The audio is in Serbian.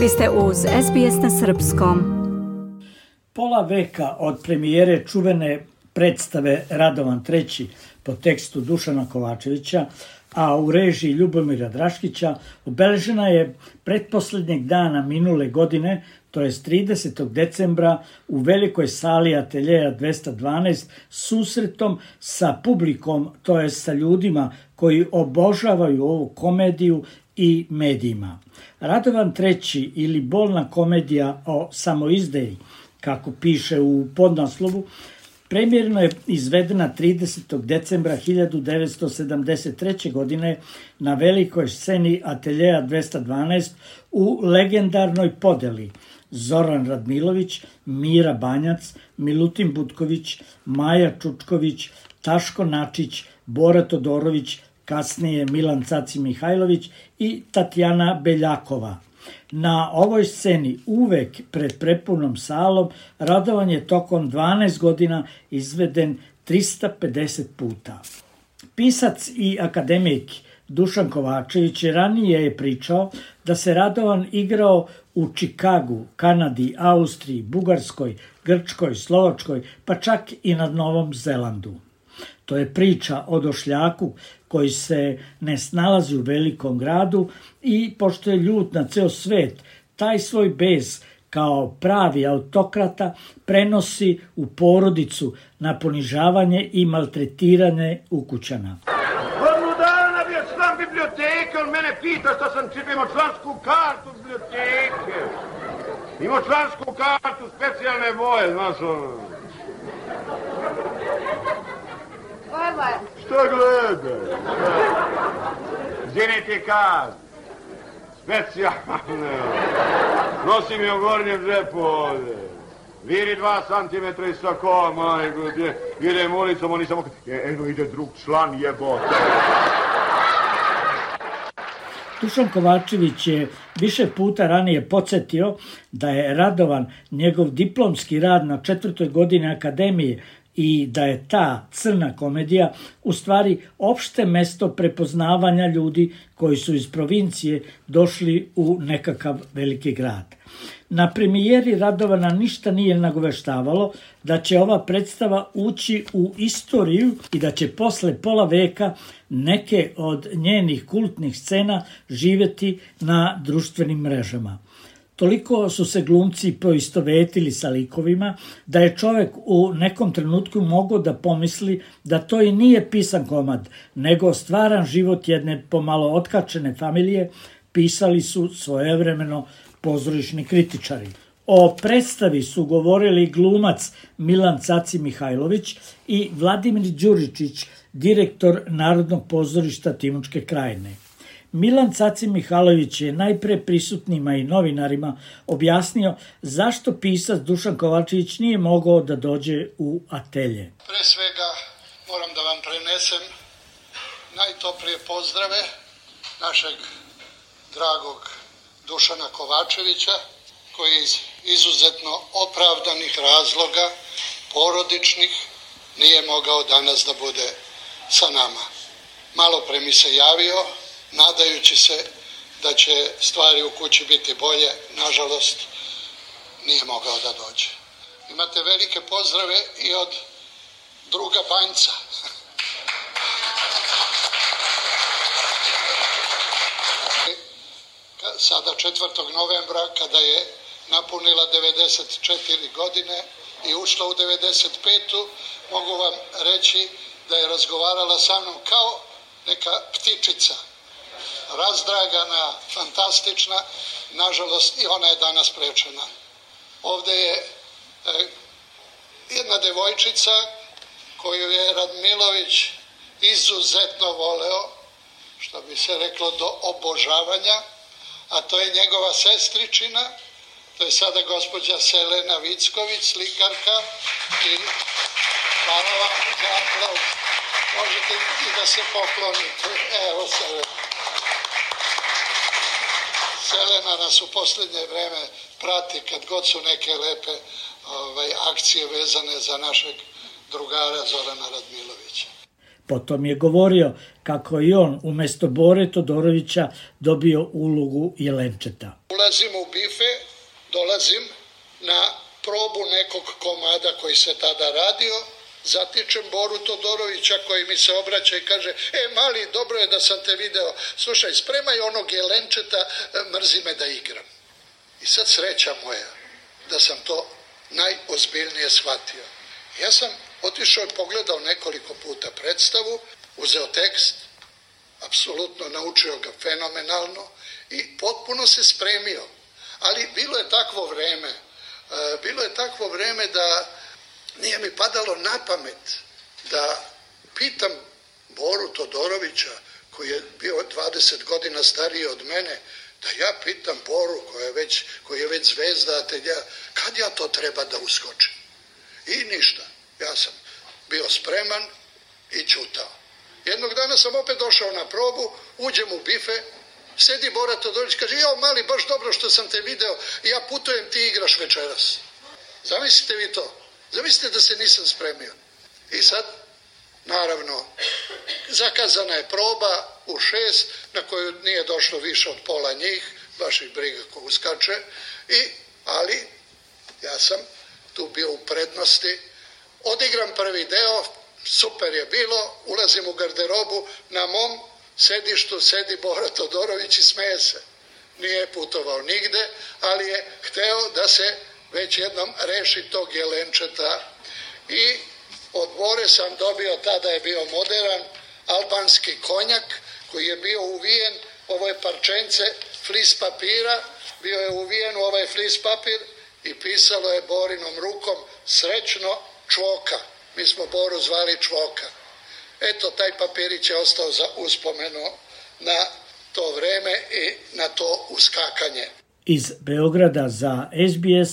Vi ste uz SBS na Srpskom. Pola veka od premijere čuvene predstave Radovan III po tekstu Dušana Kovačevića, a u režiji Ljubomira Draškića obeležena je pretposlednjeg dana minule godine, to je 30. decembra u velikoj sali ateljeja 212 susretom sa publikom, to je sa ljudima koji obožavaju ovu komediju i medijima. Radovan III ili bolna komedija o samoizdeji, kako piše u podnaslovu, Premjerno je izvedena 30. decembra 1973. godine na velikoj sceni Ateljeja 212 u legendarnoj podeli Zoran Radmilović, Mira Banjac, Milutin Butković, Maja Čučković, Taško Načić, Bora Todorović, kasnije Milan Caci Mihajlović i Tatjana Beljakova – Na ovoj sceni uvek pred prepunom salom radovan je tokom 12 godina izveden 350 puta. Pisac i akademik Dušan Kovačević ranije je pričao da se Radovan igrao u Čikagu, Kanadi, Austriji, Bugarskoj, Grčkoj, Slovačkoj, pa čak i na Novom Zelandu. To je priča o došljaku koji se ne snalazi u velikom gradu i pošto je ljut na ceo svet, taj svoj bez kao pravi autokrata prenosi u porodicu na ponižavanje i maltretiranje ukućana. Godinu dana bio član biblioteke, on mene pita šta sam čipio, imao člansku kartu biblioteke. Imao člansku kartu specijalne boje, znaš ono. Šta gleda? Izvinite kad? Specijalno. Nosim je u gornjem džepu ovde. Viri dva santimetra i sako, majko, idem ulicom, oni samo... E, eno ide drug član jebote. Dušan Kovačević je više puta ranije podsjetio da je radovan njegov diplomski rad na četvrtoj godini akademije i da je ta crna komedija u stvari opšte mesto prepoznavanja ljudi koji su iz provincije došli u nekakav veliki grad. Na premijeri Radovana ništa nije nagoveštavalo da će ova predstava ući u istoriju i da će posle pola veka neke od njenih kultnih scena živeti na društvenim mrežama. Toliko su se glumci poistovetili sa likovima da je čovek u nekom trenutku mogao da pomisli da to i nije pisan komad, nego stvaran život jedne pomalo otkačene familije pisali su svojevremeno pozorišni kritičari. O predstavi su govorili glumac Milan Caci Mihajlović i Vladimir Đuričić, direktor Narodnog pozorišta Timočke krajine. Milan Caci Mihalović je najpre prisutnima i novinarima objasnio zašto pisac Dušan Kovačević nije mogao da dođe u atelje. Pre svega moram da vam prenesem najtoprije pozdrave našeg dragog Dušana Kovačevića koji iz izuzetno opravdanih razloga, porodičnih, nije mogao danas da bude sa nama. Malo pre mi se javio, nadajući se da će stvari u kući biti bolje, nažalost nije mogao da dođe. Imate velike pozdrave i od druga Banjca. Sada 4. novembra kada je napunila 94 godine i ušla u 95. mogu vam reći da je razgovarala sa mnom kao neka ptičica razdragana, fantastična, nažalost i ona je danas prečena. Ovde je e, jedna devojčica koju je Radmilović izuzetno voleo, što bi se reklo do obožavanja, a to je njegova sestričina, to je sada gospođa Selena Vicković, slikarka i hvala vam za aplauz. Možete i da se poklonite. Evo Selena. Selena nas u poslednje vreme prati kad god su neke lepe ovaj, akcije vezane za našeg drugara Zorana Radmilovića. Potom je govorio kako i on umesto Bore Todorovića dobio ulogu Jelenčeta. ulazim u bife, dolazim na probu nekog komada koji se tada radio, zatičem Boru Todorovića koji mi se obraća i kaže e mali dobro je da sam te video. Slušaj spremaj onog jelenčeta mrzi me da igram. I sad sreća moja da sam to najozbiljnije shvatio. Ja sam otišao i pogledao nekoliko puta predstavu uzeo tekst apsolutno naučio ga fenomenalno i potpuno se spremio. Ali bilo je takvo vreme e, bilo je takvo vreme da nije mi padalo na pamet da pitam Boru Todorovića, koji je bio 20 godina stariji od mene, da ja pitam Boru, koja je već, koji je već zvezda, ja, kad ja to treba da uskočim? I ništa. Ja sam bio spreman i čutao. Jednog dana sam opet došao na probu, uđem u bife, sedi Bora Todorović, kaže, jo, mali, baš dobro što sam te video, ja putujem, ti igraš večeras. Zamislite vi to. Zamislite da se nisam spremio. I sad, naravno, zakazana je proba u šest, na koju nije došlo više od pola njih, baš ih briga ko uskače, i, ali ja sam tu bio u prednosti. Odigram prvi deo, super je bilo, ulazim u garderobu, na mom sedištu sedi Bora Todorović i smeje se. Nije putovao nigde, ali je hteo da se već jednom reši tog jelenčeta i od Bore sam dobio, tada je bio modern, albanski konjak koji je bio uvijen, ovo je parčence flis papira, bio je uvijen u ovaj flis papir i pisalo je Borinom rukom srećno čvoka. Mi smo Boru zvali čvoka. Eto, taj papirić je ostao za uspomenu na to vreme i na to uskakanje. Iz Beograda za SBS